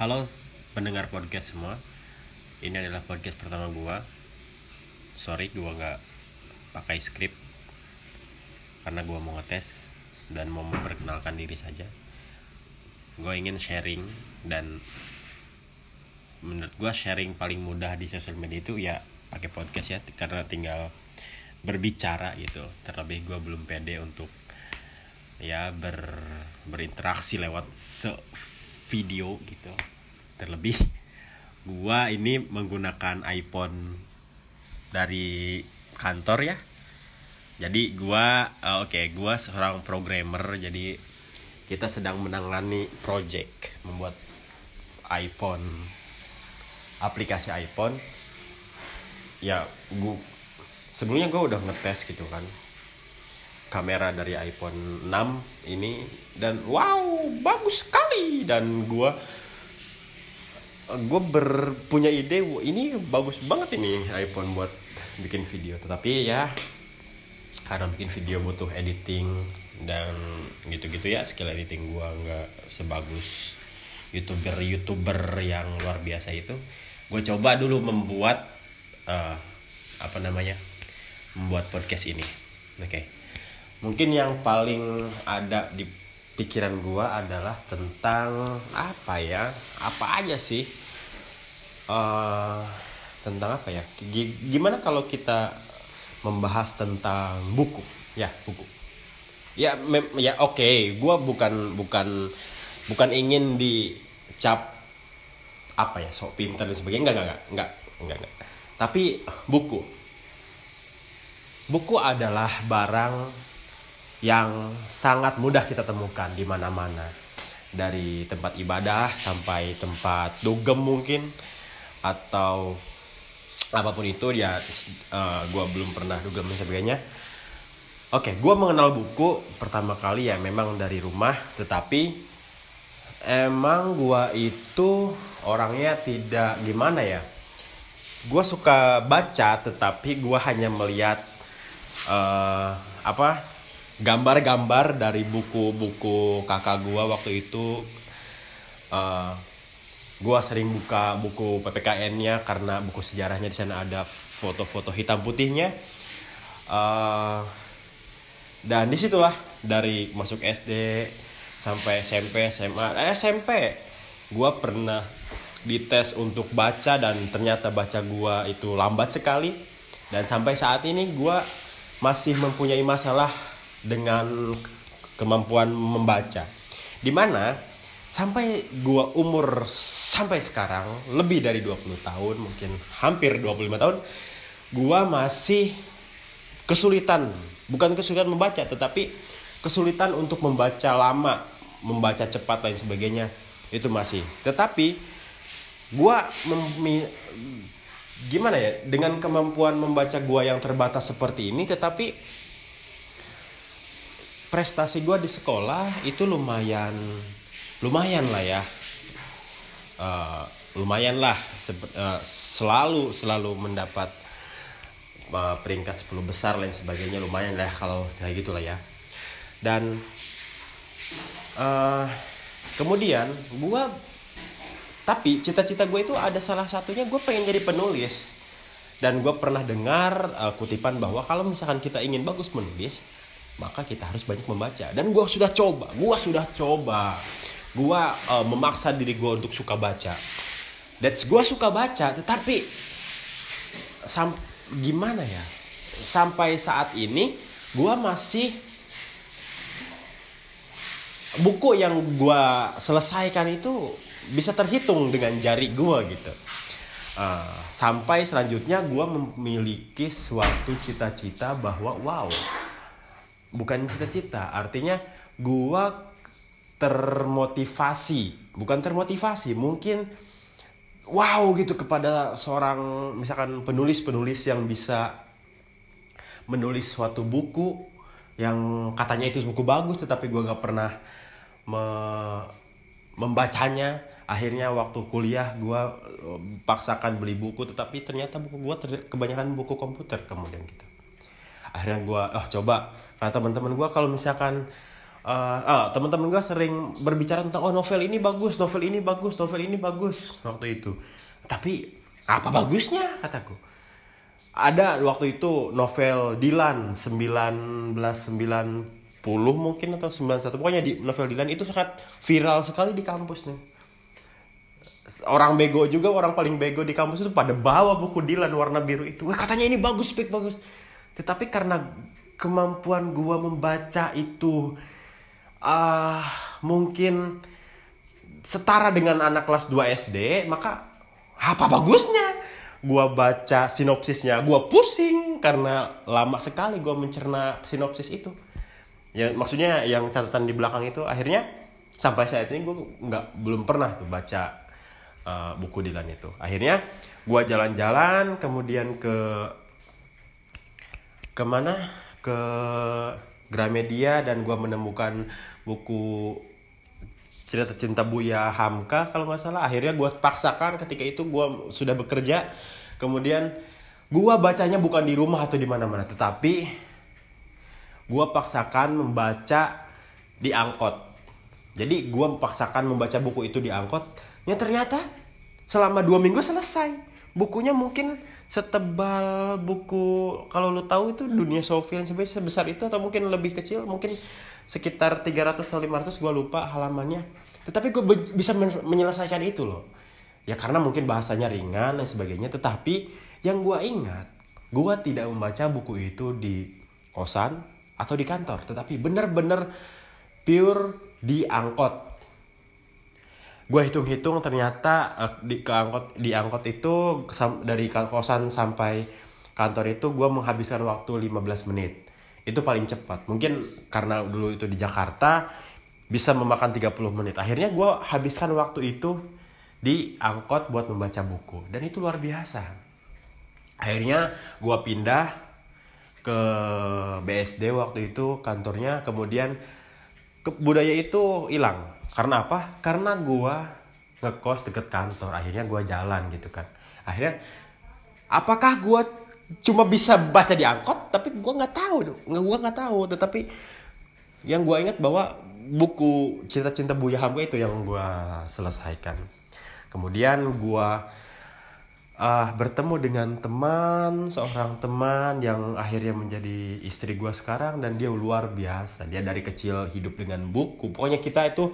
Halo pendengar podcast semua. Ini adalah podcast pertama gua. Sorry gua nggak pakai skrip karena gua mau ngetes dan mau memperkenalkan diri saja. Gue ingin sharing dan menurut gua sharing paling mudah di sosial media itu ya pakai podcast ya karena tinggal berbicara gitu. Terlebih gua belum pede untuk ya ber berinteraksi lewat se video gitu. Terlebih gua ini menggunakan iPhone dari kantor ya. Jadi gua uh, oke okay, gua seorang programmer jadi kita sedang menangani project membuat iPhone aplikasi iPhone. Ya gua sebelumnya gua udah ngetes gitu kan kamera dari iPhone 6 ini dan wow bagus sekali. Dan gua gue berpunya ide ini bagus banget ini iPhone buat bikin video. Tetapi ya karena bikin video butuh editing dan gitu-gitu ya skill editing gua nggak sebagus youtuber youtuber yang luar biasa itu gue coba dulu membuat uh, apa namanya membuat podcast ini. Oke. okay mungkin yang paling ada di pikiran gua adalah tentang apa ya? Apa aja sih? Uh, tentang apa ya? Gimana kalau kita membahas tentang buku? Ya buku. Ya ya oke. Okay. gua bukan bukan bukan ingin dicap apa ya sok pintar dan sebagainya. Enggak enggak enggak enggak enggak. Tapi buku. Buku adalah barang yang sangat mudah kita temukan di mana-mana. Dari tempat ibadah sampai tempat dugem mungkin atau apa pun itu ya uh, gue belum pernah dugem dan sebagainya. Oke okay, gue mengenal buku pertama kali ya memang dari rumah tetapi emang gue itu orangnya tidak gimana ya. Gue suka baca tetapi gue hanya melihat uh, apa gambar-gambar dari buku-buku kakak gua waktu itu uh, gua sering buka buku PPKN-nya karena buku sejarahnya di sana ada foto-foto hitam putihnya. Uh, dan di situlah dari masuk SD sampai SMP SMA eh, SMP gua pernah dites untuk baca dan ternyata baca gua itu lambat sekali. Dan sampai saat ini gua masih mempunyai masalah dengan kemampuan membaca. Di mana sampai gua umur sampai sekarang lebih dari 20 tahun, mungkin hampir 25 tahun, gua masih kesulitan, bukan kesulitan membaca, tetapi kesulitan untuk membaca lama, membaca cepat dan sebagainya itu masih. Tetapi gua gimana ya dengan kemampuan membaca gua yang terbatas seperti ini tetapi prestasi gue di sekolah itu lumayan lumayan lah ya. Uh, lumayan lah uh, selalu selalu mendapat uh, peringkat 10 besar lain sebagainya lumayan lah kalau kayak gitulah ya. Dan uh, kemudian gue tapi cita-cita gue itu ada salah satunya gue pengen jadi penulis. Dan gue pernah dengar uh, kutipan bahwa kalau misalkan kita ingin bagus menulis maka kita harus banyak membaca. Dan gue sudah coba gue sudah coba. Gue uh, memaksa diri gue untuk suka baca. That's gue suka baca tetapi sam gimana ya? Sampai saat ini gue masih buku yang gue selesaikan itu bisa terhitung dengan jari gue gitu. Uh, sampai selanjutnya gue memiliki suatu cita-cita bahwa wow bukan cita-cita artinya gua termotivasi. Bukan termotivasi mungkin wow gitu kepada seorang misalkan penulis-penulis yang bisa menulis suatu buku yang katanya itu buku bagus tetapi gua gak pernah me membacanya. Akhirnya waktu kuliah gua eh, paksakan beli buku tetapi ternyata buku gua kebanyakan buku komputer kemudian gitu akhirnya gue oh coba. Kata teman-teman gue kalau misalkan uh, uh, teman-teman gue sering berbicara tentang oh novel ini bagus novel ini bagus novel ini bagus. Waktu itu. Tapi apa bagusnya? Kataku ada waktu itu novel Dilan 1990 mungkin atau 91 pokoknya di novel Dilan itu sangat viral sekali di kampus nih. Orang bego juga orang paling bego di kampus itu pada bawa buku Dilan warna biru itu. Wah katanya ini bagus pik bagus tetapi karena kemampuan gua membaca itu uh, mungkin setara dengan anak kelas 2 SD, maka apa bagusnya? Gua baca sinopsisnya, gua pusing karena lama sekali gua mencerna sinopsis itu. Ya maksudnya yang catatan di belakang itu akhirnya sampai saat ini gue nggak belum pernah tuh baca uh, buku Dilan itu. Akhirnya gua jalan-jalan kemudian ke ke mana? Ke Gramedia dan gue menemukan buku cerita cinta Buya Hamka kalau nggak salah. Akhirnya gue paksakan ketika itu gue sudah bekerja. Kemudian gue bacanya bukan di rumah atau di mana-mana tetapi gue paksakan membaca di angkot. Jadi gue paksakan membaca buku itu di angkot. Ya ternyata selama dua minggu selesai. Bukunya mungkin setebal buku kalau lo tahu itu dunia Sofian sebenarnya sebesar itu atau mungkin lebih kecil mungkin sekitar 300 atau 500 gue lupa halamannya. Tetapi gue bisa menyelesaikan itu loh. Ya karena mungkin bahasanya ringan dan sebagainya tetapi yang gue ingat gue tidak membaca buku itu di kosan atau di kantor tetapi benar-benar pure di angkot gue hitung-hitung ternyata uh, di ke angkot di angkot itu dari kosan sampai kantor itu gue menghabiskan waktu 15 menit. Itu paling cepat. Mungkin karena dulu itu di Jakarta bisa memakan 30 menit. Akhirnya gue habiskan waktu itu di angkot buat membaca buku. Dan itu luar biasa. Akhirnya gue pindah ke BSD waktu itu kantornya. Kemudian ke, budaya itu hilang. Karena apa? Karena gue ngekos deket kantor. Akhirnya gue jalan gitu kan. Akhirnya apakah gue cuma bisa baca di angkot? Tapi gue nggak tahu nggak gue nggak tahu. Tetapi yang gue ingat bahwa buku cerita cinta Buya Hamka itu yang gue selesaikan. Kemudian gue uh, bertemu dengan teman seorang teman yang akhirnya menjadi istri gue sekarang dan dia luar biasa. Dia dari kecil hidup dengan buku. Pokoknya kita itu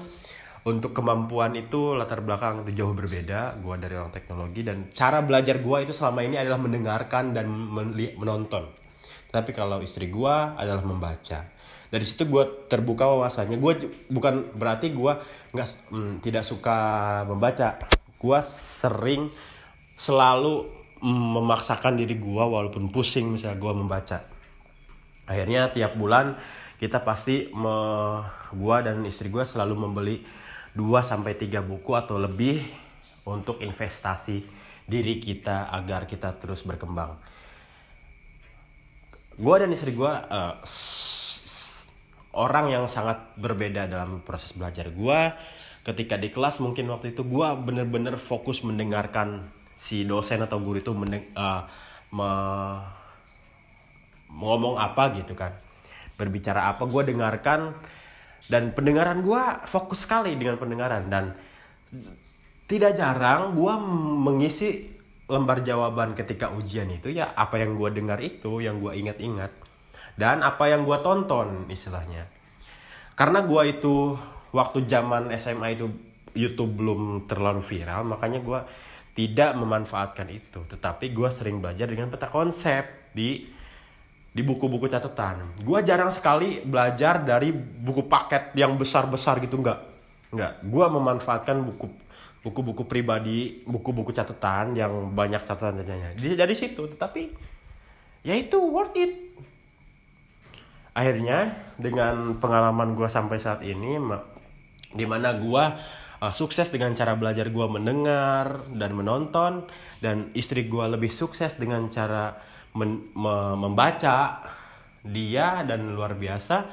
untuk kemampuan itu latar belakang itu jauh berbeda. Gue dari orang teknologi dan cara belajar gue itu selama ini adalah mendengarkan dan menonton. Tapi kalau istri gue adalah membaca. Dari situ gue terbuka wawasannya. Gue bukan berarti gue nggak hmm, tidak suka membaca. Gue sering selalu memaksakan diri gue walaupun pusing misalnya gue membaca akhirnya tiap bulan kita pasti me, gue dan istri gue selalu membeli 2 sampai tiga buku atau lebih untuk investasi diri kita agar kita terus berkembang. Gue dan istri gue uh, orang yang sangat berbeda dalam proses belajar gue. Ketika di kelas mungkin waktu itu gue bener-bener fokus mendengarkan si dosen atau guru itu mendeng uh, me ngomong apa gitu kan. Berbicara apa gue dengarkan dan pendengaran gue fokus sekali dengan pendengaran. Dan tidak jarang gue mengisi lembar jawaban ketika ujian itu ya apa yang gue dengar itu yang gue ingat-ingat dan apa yang gue tonton istilahnya. Karena gue itu waktu zaman SMA itu YouTube belum terlalu viral makanya gue tidak memanfaatkan itu. Tetapi gue sering belajar dengan peta konsep di di buku-buku catatan. Gue jarang sekali belajar dari buku paket yang besar-besar gitu enggak. Enggak. Gue memanfaatkan buku buku-buku pribadi buku-buku catatan yang banyak catatan-catatannya dari, dari situ. Tetapi ya itu worth it. Akhirnya dengan pengalaman gue sampai saat ini di mana gue uh, sukses dengan cara belajar gue mendengar dan menonton dan istri gue lebih sukses dengan cara men, me, membaca. Dia dan luar biasa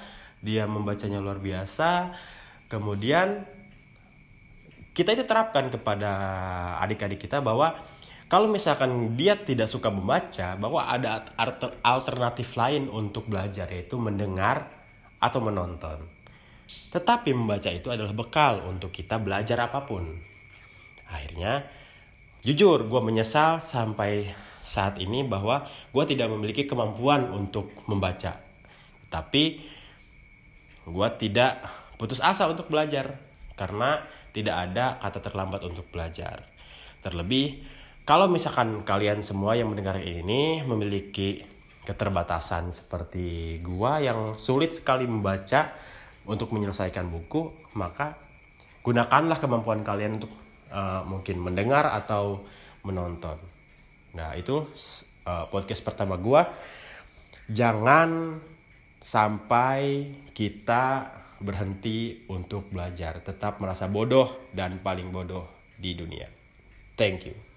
dia membacanya luar biasa. Kemudian kita itu terapkan kepada adik-adik kita bahwa kalau misalkan dia tidak suka membaca bahwa ada alternatif lain untuk belajar yaitu mendengar atau menonton Tetapi membaca itu adalah bekal untuk kita belajar apa pun. Akhirnya, jujur gue menyesal sampai saat ini bahwa gue tidak memiliki kemampuan untuk membaca. Tapi gue tidak putus asa untuk belajar karena tidak ada kata terlambat untuk belajar. Terlebih kalau misalkan kalian semua yang mendengar ini memiliki keterbatasan seperti gua yang sulit sekali membaca untuk menyelesaikan buku, maka gunakanlah kemampuan kalian untuk uh, mungkin mendengar atau menonton. Nah, itu uh, podcast pertama gua. Jangan sampai kita berhenti untuk belajar, tetap merasa bodoh dan paling bodoh di dunia. Thank you.